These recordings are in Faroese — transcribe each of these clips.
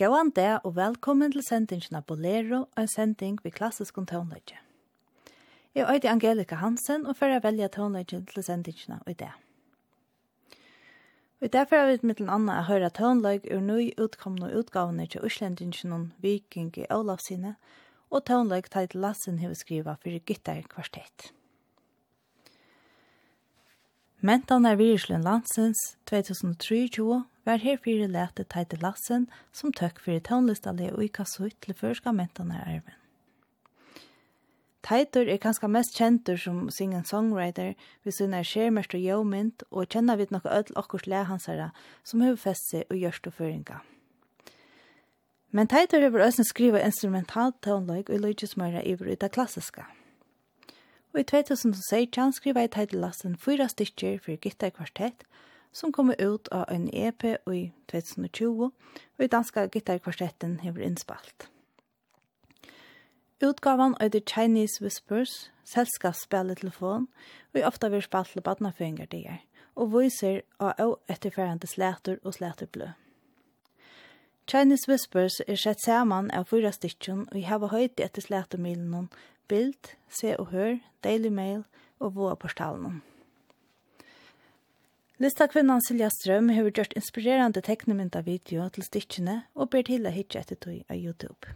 Gåan det og velkommen til sendingen av Bolero, en sending ved klassisk tonløyde. Jeg er Angelika Hansen og for å velge tonløyde til sendingen i det. Og derfor har vi mitt den andre å høre tonløyde ur nøy utkomne utgavene til Øslendingen Viking i Olavsine, og tonløyde til Lassen har vi skrivet for Gytter kvartett. Mentan er virslen landsens 2023 var herfyrir lete teite lassen som tøkk fyrir tånlistale og ikka sutt til førska mentan er arven. Teitur er kanskje mest kjentur som singen-songwriter hvis hun er skjermest og jøvmynd og kjenner vi nokka ødel okkurs lehansara som hefur fesse og gjørst og føringa. Men Teitur hefur òsne skriva instrumental tånløyg og løygismøyra iver ut av klassiska og i 2016 skriva jeg teitelasten fyra stykker for Gitta Kvartett, som kommer ut av en EP i 2020, og i danska Gitta Kvartetten hever innspalt. Utgavan av The Chinese Whispers, selskapsspilletelefon, og i ofta vil spalt til badnaføyngardier, og viser av å etterfærende slæter og slæterblø. Chinese Whispers er sett saman av fyra stykken, og i hava høyt etter slætermilen Bild, Se og Hør, Daily Mail og Voa-portalen. Lista kvinnan Silja Strøm har gjort inspirerande teknemynda video til stikkene og ber til å hitje etter tog av YouTube.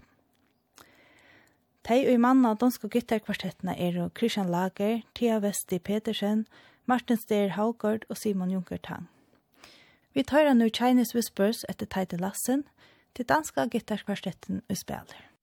Tei og i manna danske gittarkvartettene er Christian Lager, Tia Vesti Petersen, Martin Steer Haugard og Simon Junker Tang. Vi tar nu Chinese Whispers etter Teite Lassen til danske gittarkvartetten og spiller.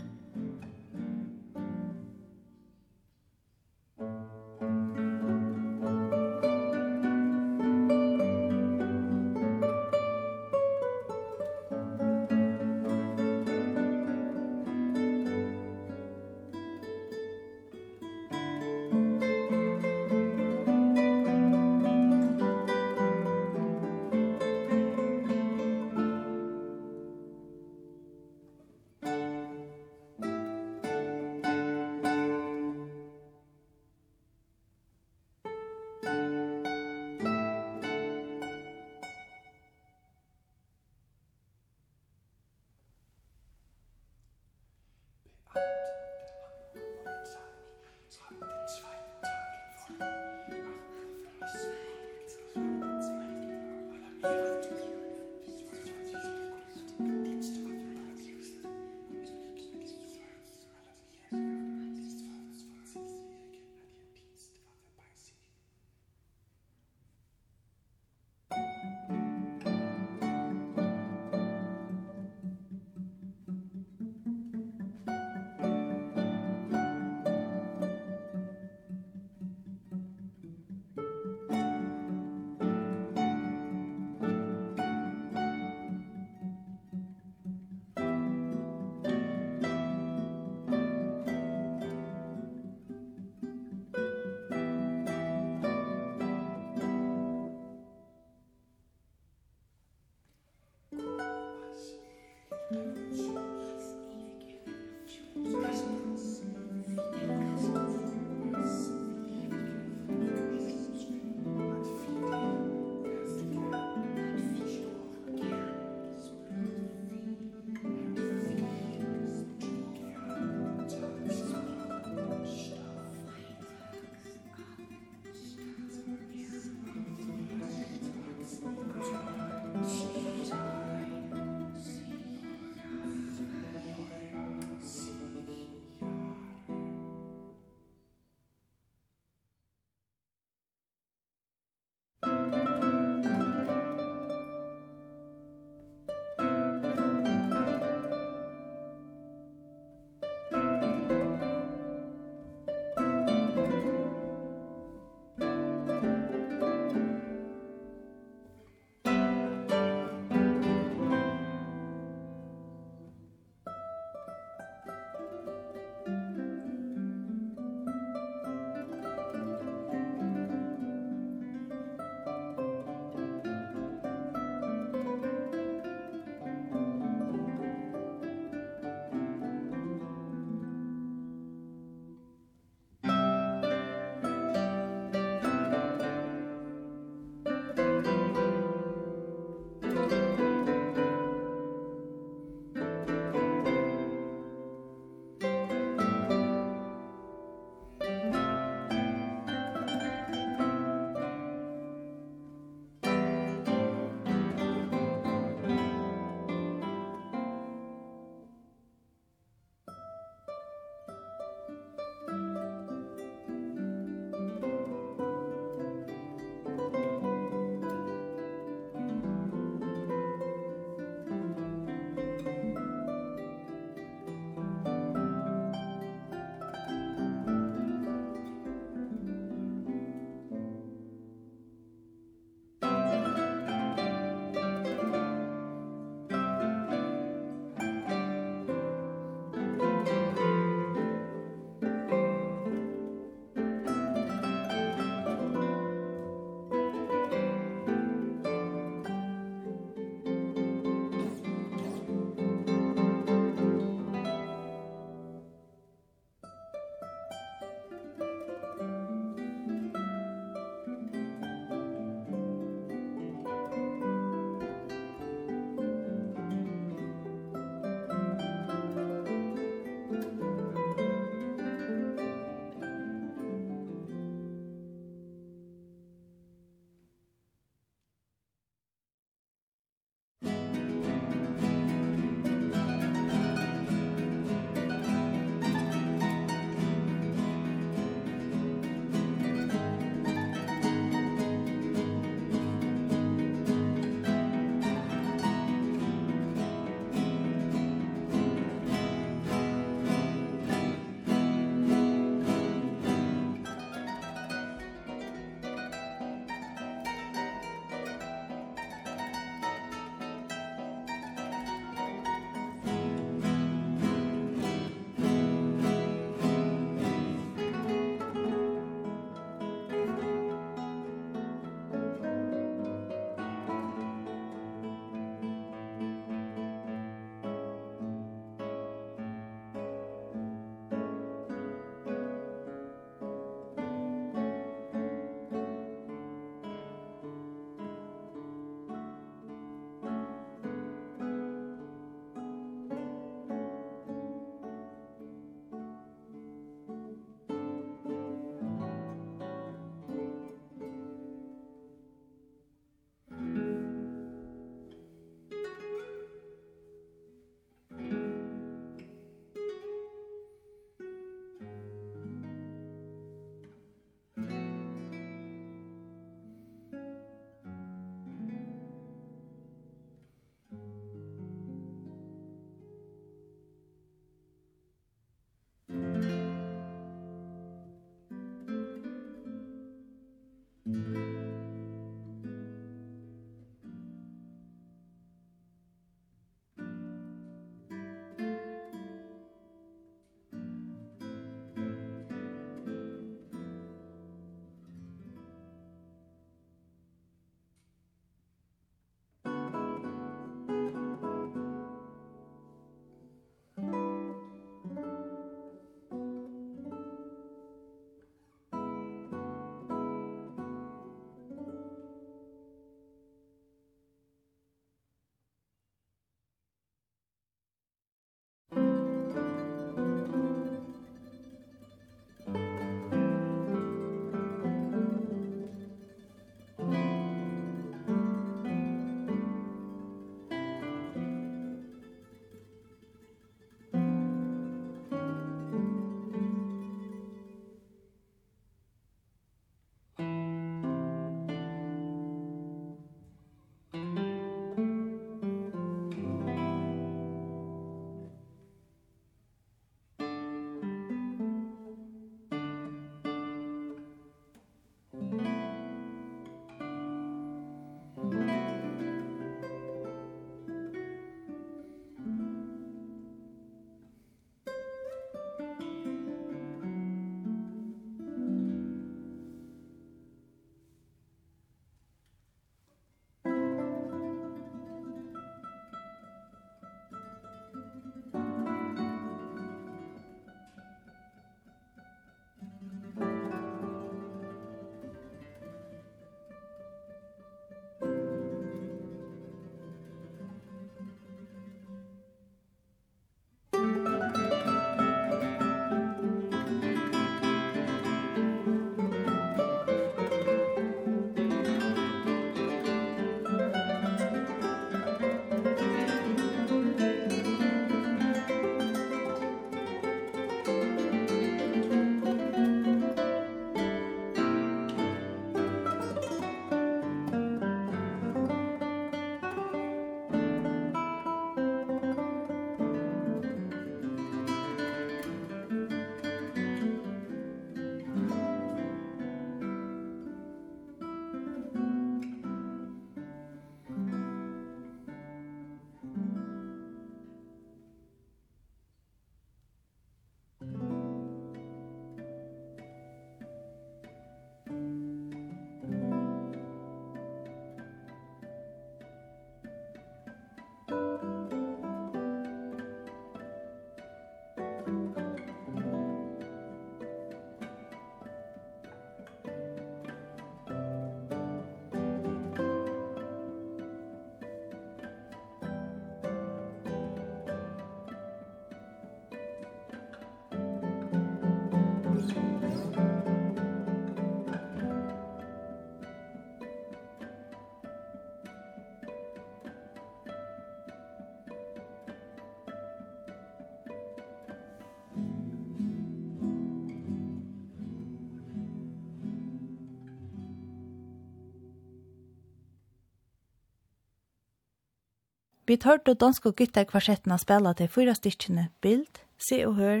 Vi tar til dansk og gytter kvarsettene har spela til fyra stykkene Bild, Se og Hør,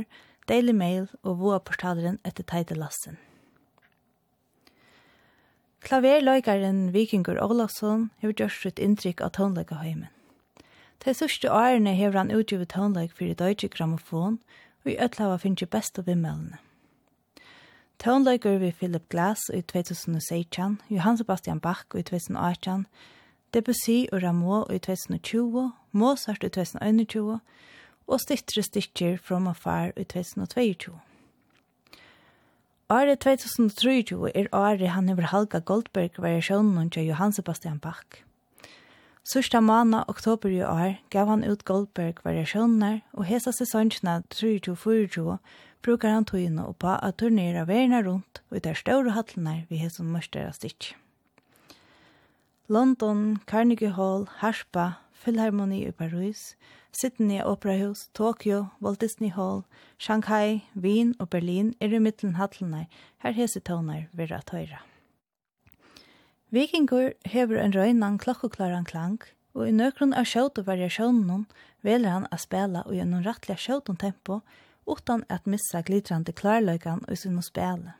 Daily Mail og Voa-portaleren etter Teidelassen. Klaverløykaren Vikingur Olavsson har gjort sitt inntrykk av tonleggeheimen. De sørste årene har han utgivet tonlegg for i Deutsche Grammophon, og i Øtlava finner best av vimmelene. Tonlegger vi Philip Glass i 2016, Johan Sebastian Bach i 2018, Debussy og Rameau i 2020, Mozart i 2021 og stittre Stitcher from afar i 2022. Året 2023 er året han over halga Goldberg-variasjonen til Johann Sebastian Bach. Sørsta mana oktober i år gav han ut Goldberg-variasjoner, og hesa sesongene 23-24 brukar han togene oppa at turnere verden rundt og i der store hattlenar vi hesa mørstera stitcher. London, Carnegie Hall, Harpa, Philharmonie i Paris, Sydney Opera House, Tokyo, Walt Disney Hall, Shanghai, Wien og Berlin er i mittelen hattelene her hese toner at høyre. Vikingur hever en røynan klokkoklaran klang, og i nøkron av sjøt og variasjonen veler han å spela og gjennom rattliga sjøt tempo, utan at missa glitrande klarløykan og sin å spela.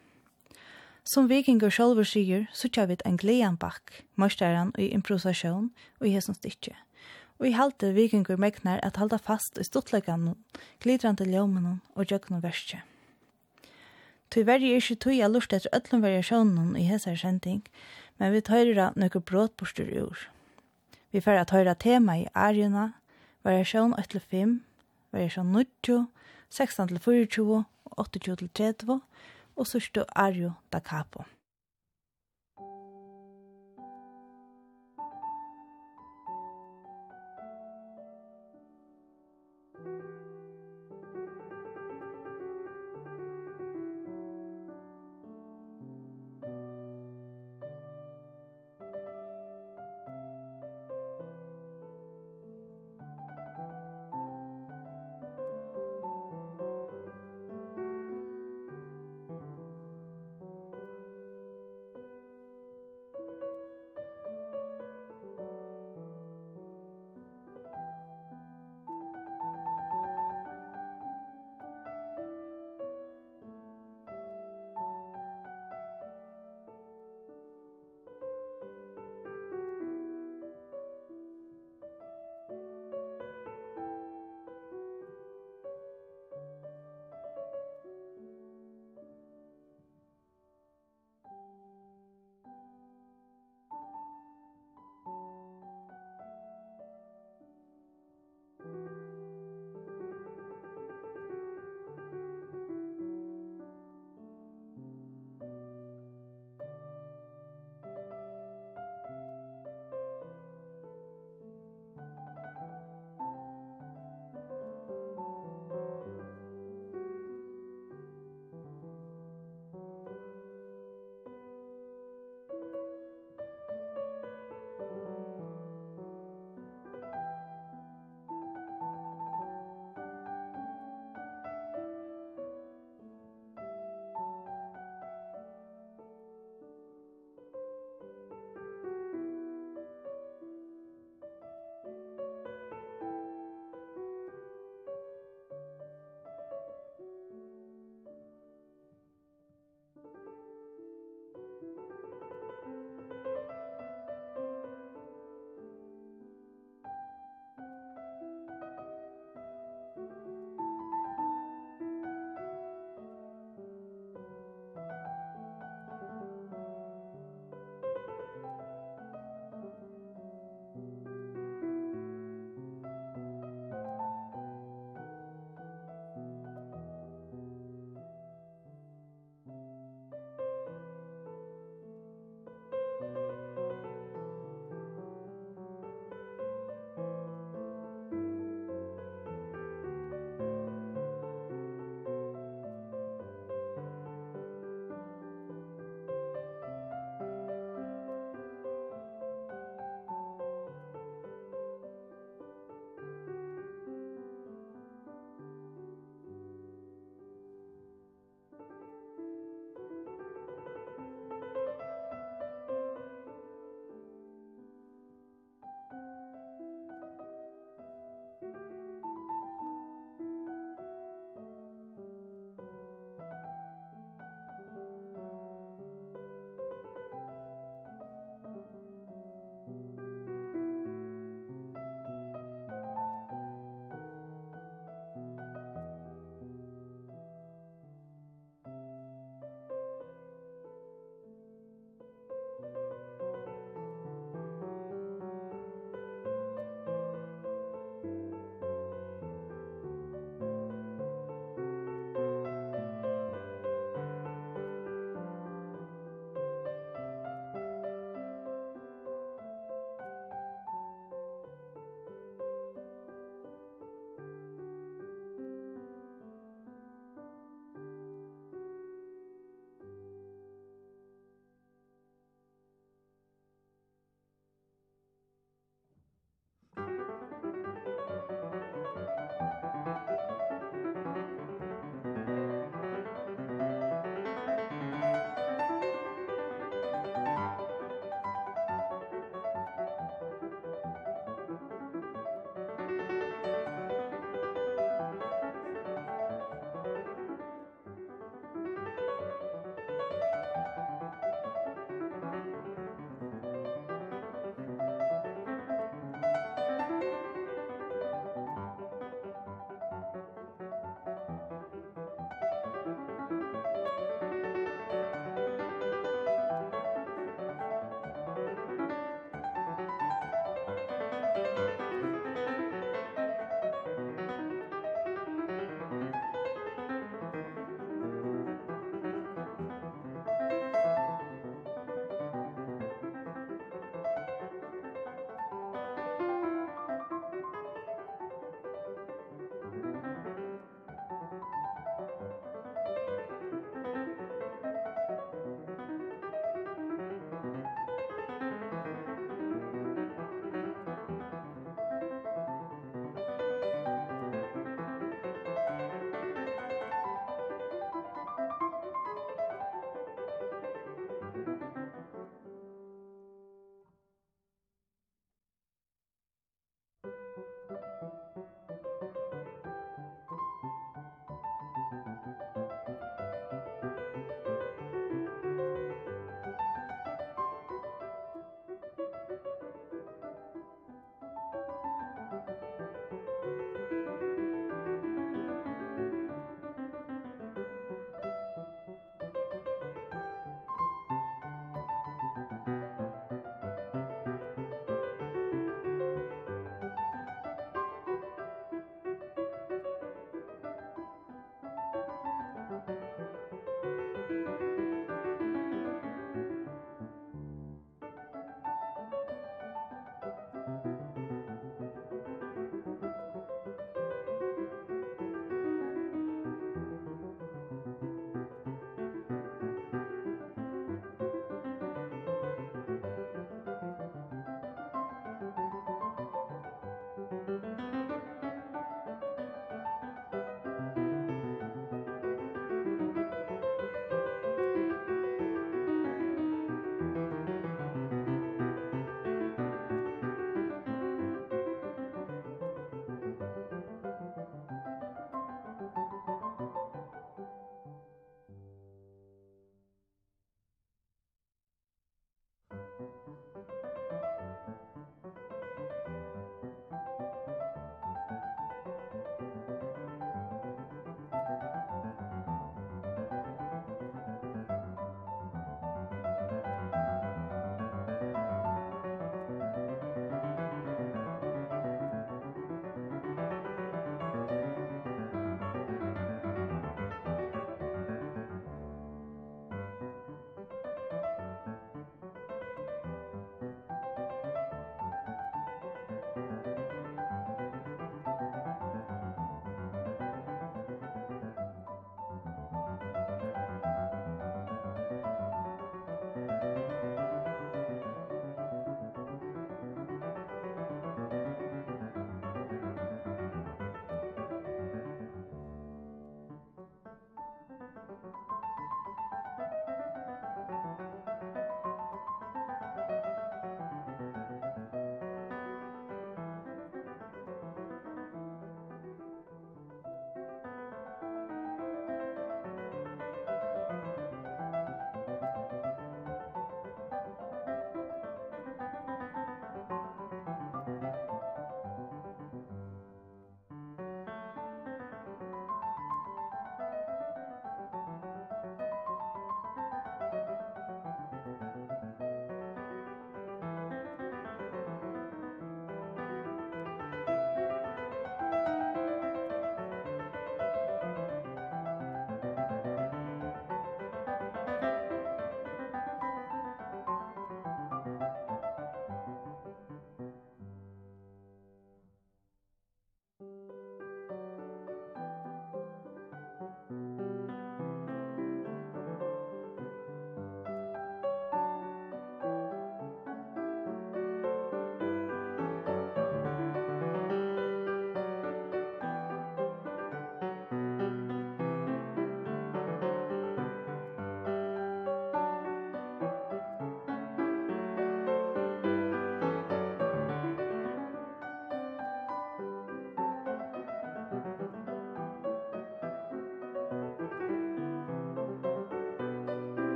Som vikingur sjálfur sigur, suttja vit en glean bakk, mørstæran og i improvisasjon og i hesson stikje. Og i halte vikingur megnar at halda fast i stuttlegan, glidrandi ljómanon og jökno verskje. Tui verri er ikkje tui a lust etter öllum variasjonen i hessar sending, men vi tøyra nøkker bråtbostur ur. Vi fer at høyra tema i arjuna, variasjon 8-5, variasjon 90, 16-24, 28-30, og sørste Arjo da Capo.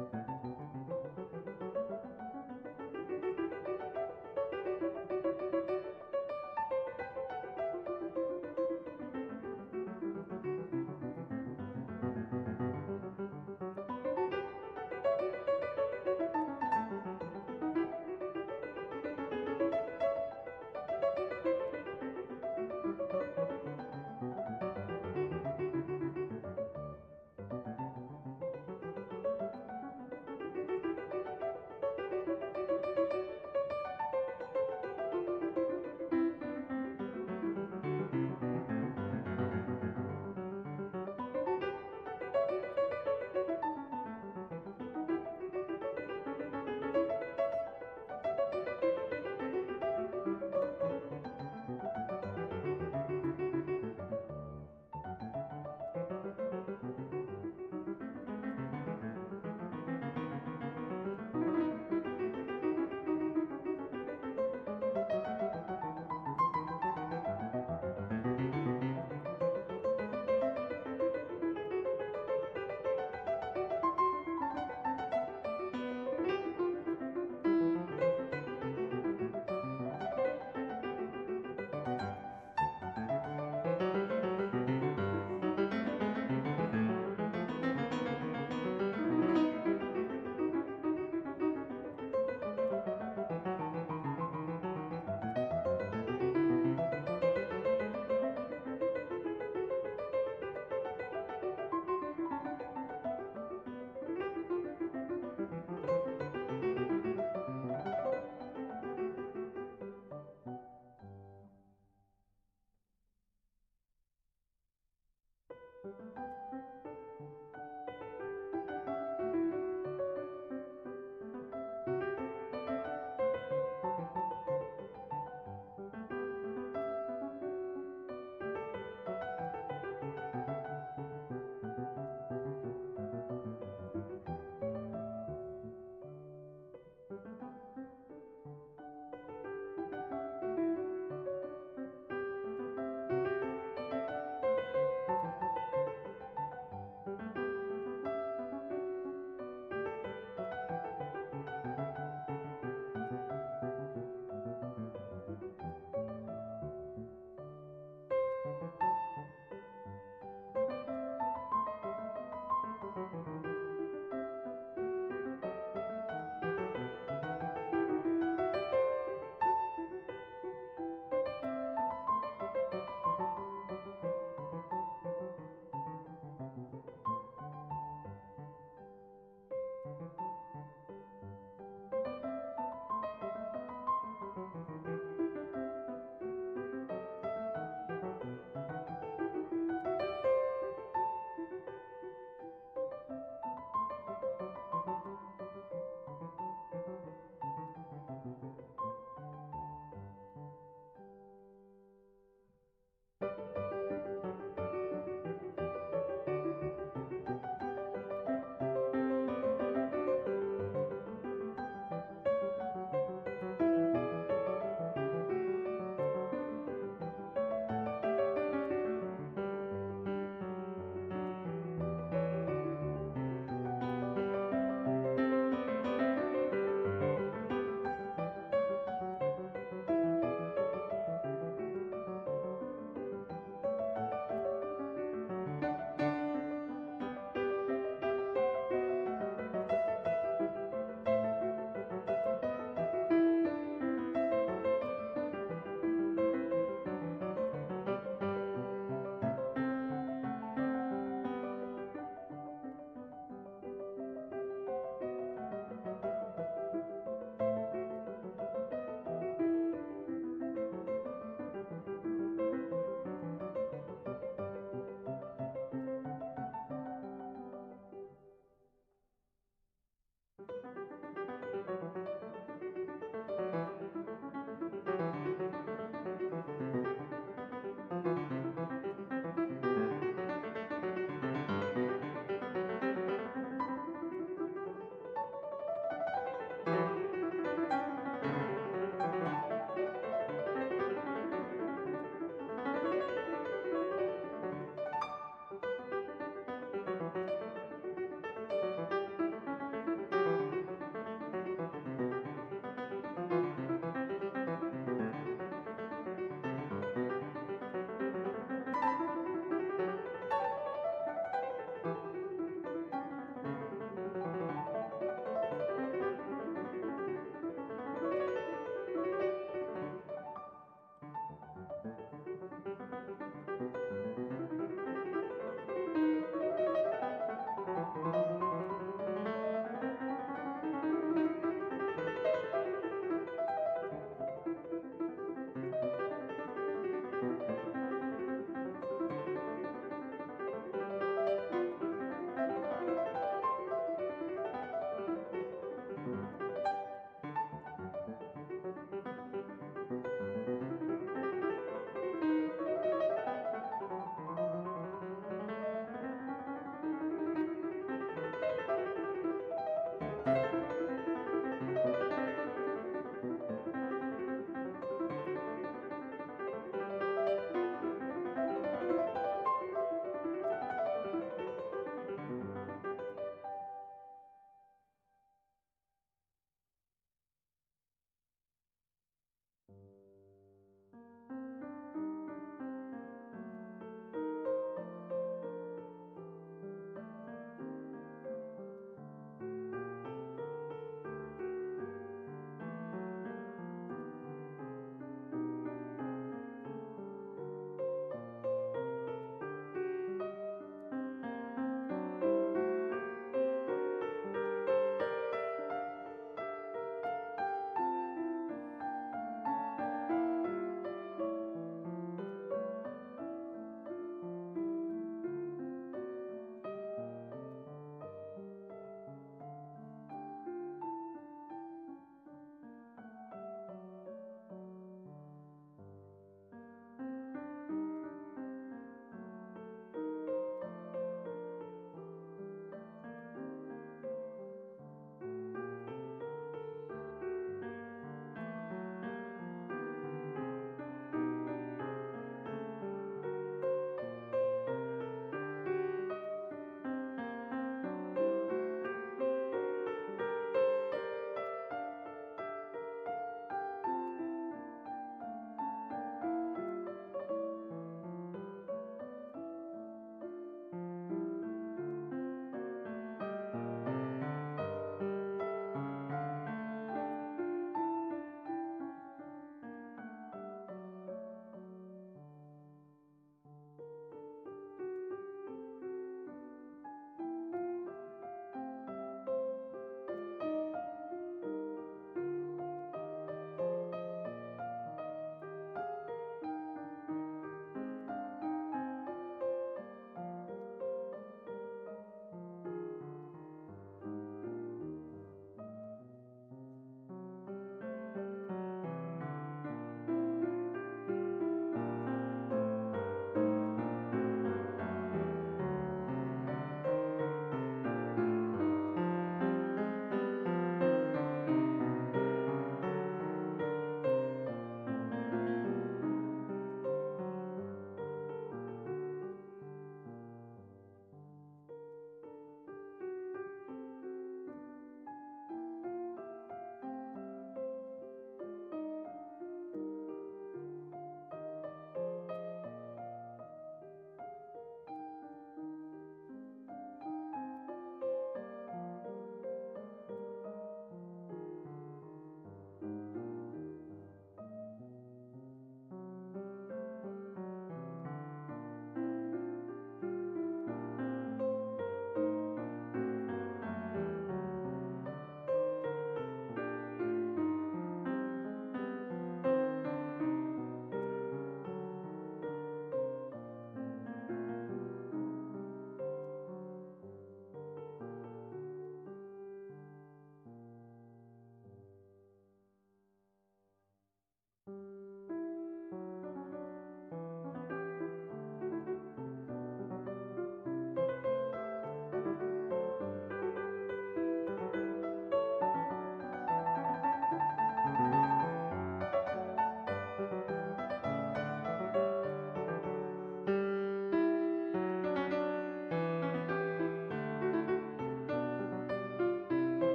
Musik Musik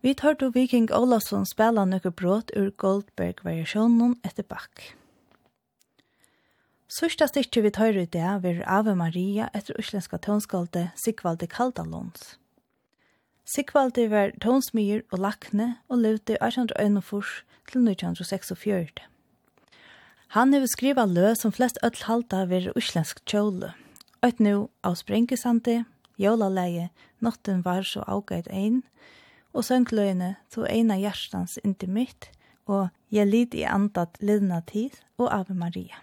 Vi tar til Viking Olavsson spela nøkker brått ur Goldberg-variasjonen etter bakk. Sørsta stikker vi tar ut det er Ave Maria etter uslenska tønskalde Sigvalde Kaldalons. Sigvalde var tønsmyr og lakne og levde i 1841 til 1946. Han har skriva lø som flest ødel halda ved uslensk tjåle. Øyt nu av sprengesante, jólaleie, notten var så avgøyd ein, og og søngløyene to eina hjertans innti mitt, og jeg lid i andat lidna tid og Ave Maria.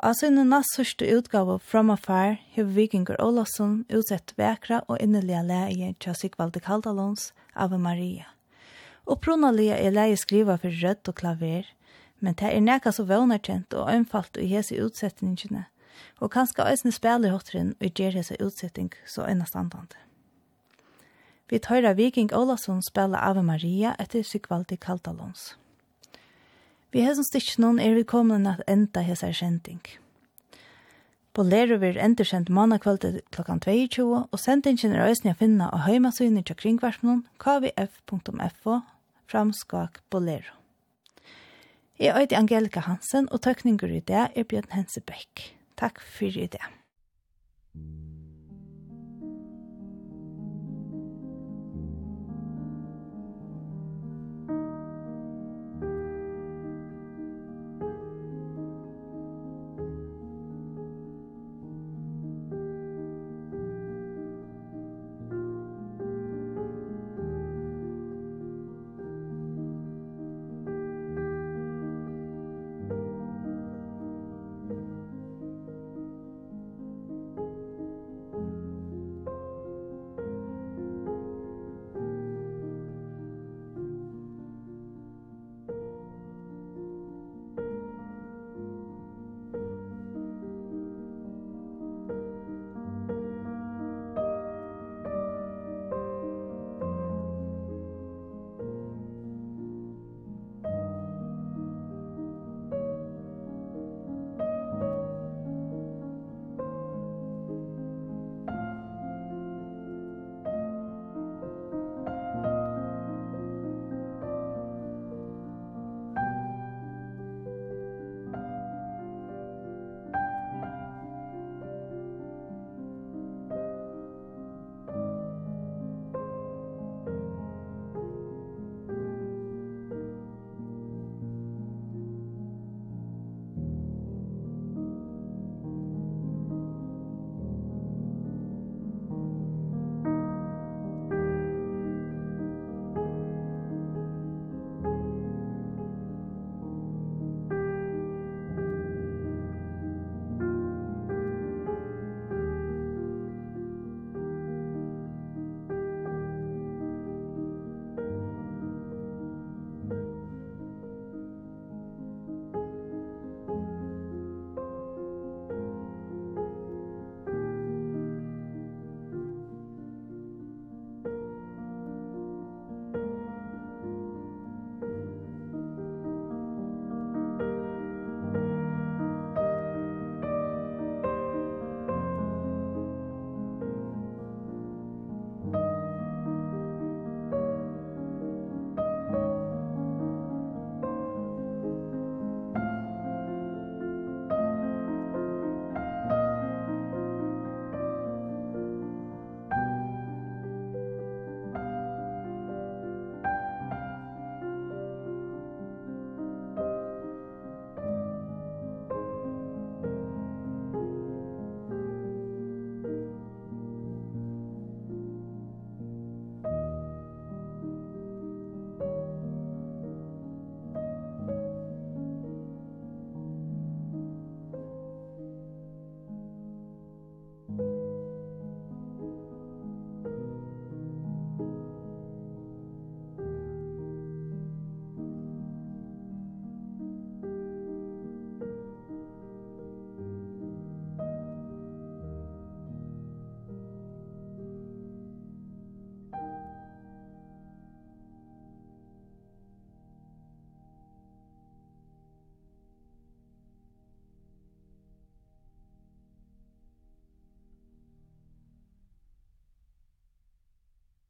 Av sinne nass sørste utgave From Afar har vikingur Olavsson utsett vekra og innelige leie til Sigvalde Kaldalons Ave Maria. Opprunalige er leie skriva for rødt og klaver, men det er nekka så vånerkjent og ømfalt i hese utsetningene, og kanskje eisne spiller hotteren og gjør hese utsetning så enastandande. Vi tøyra Viking Olasson spela Ave Maria etter Sigvaldi Kaltalons. Vi hesson stikkjennom er vi kommet at enda hesar kjenting. På Lero vil enderkjent mannakvöldet klokkan 22, og sendingen er øyne å finne av høymasynet til kringversmonen kvf.fo framskak Bolero. Jeg er Angelika Hansen, og tøkninger i det er Bjørn Hensebæk. Takk for i det.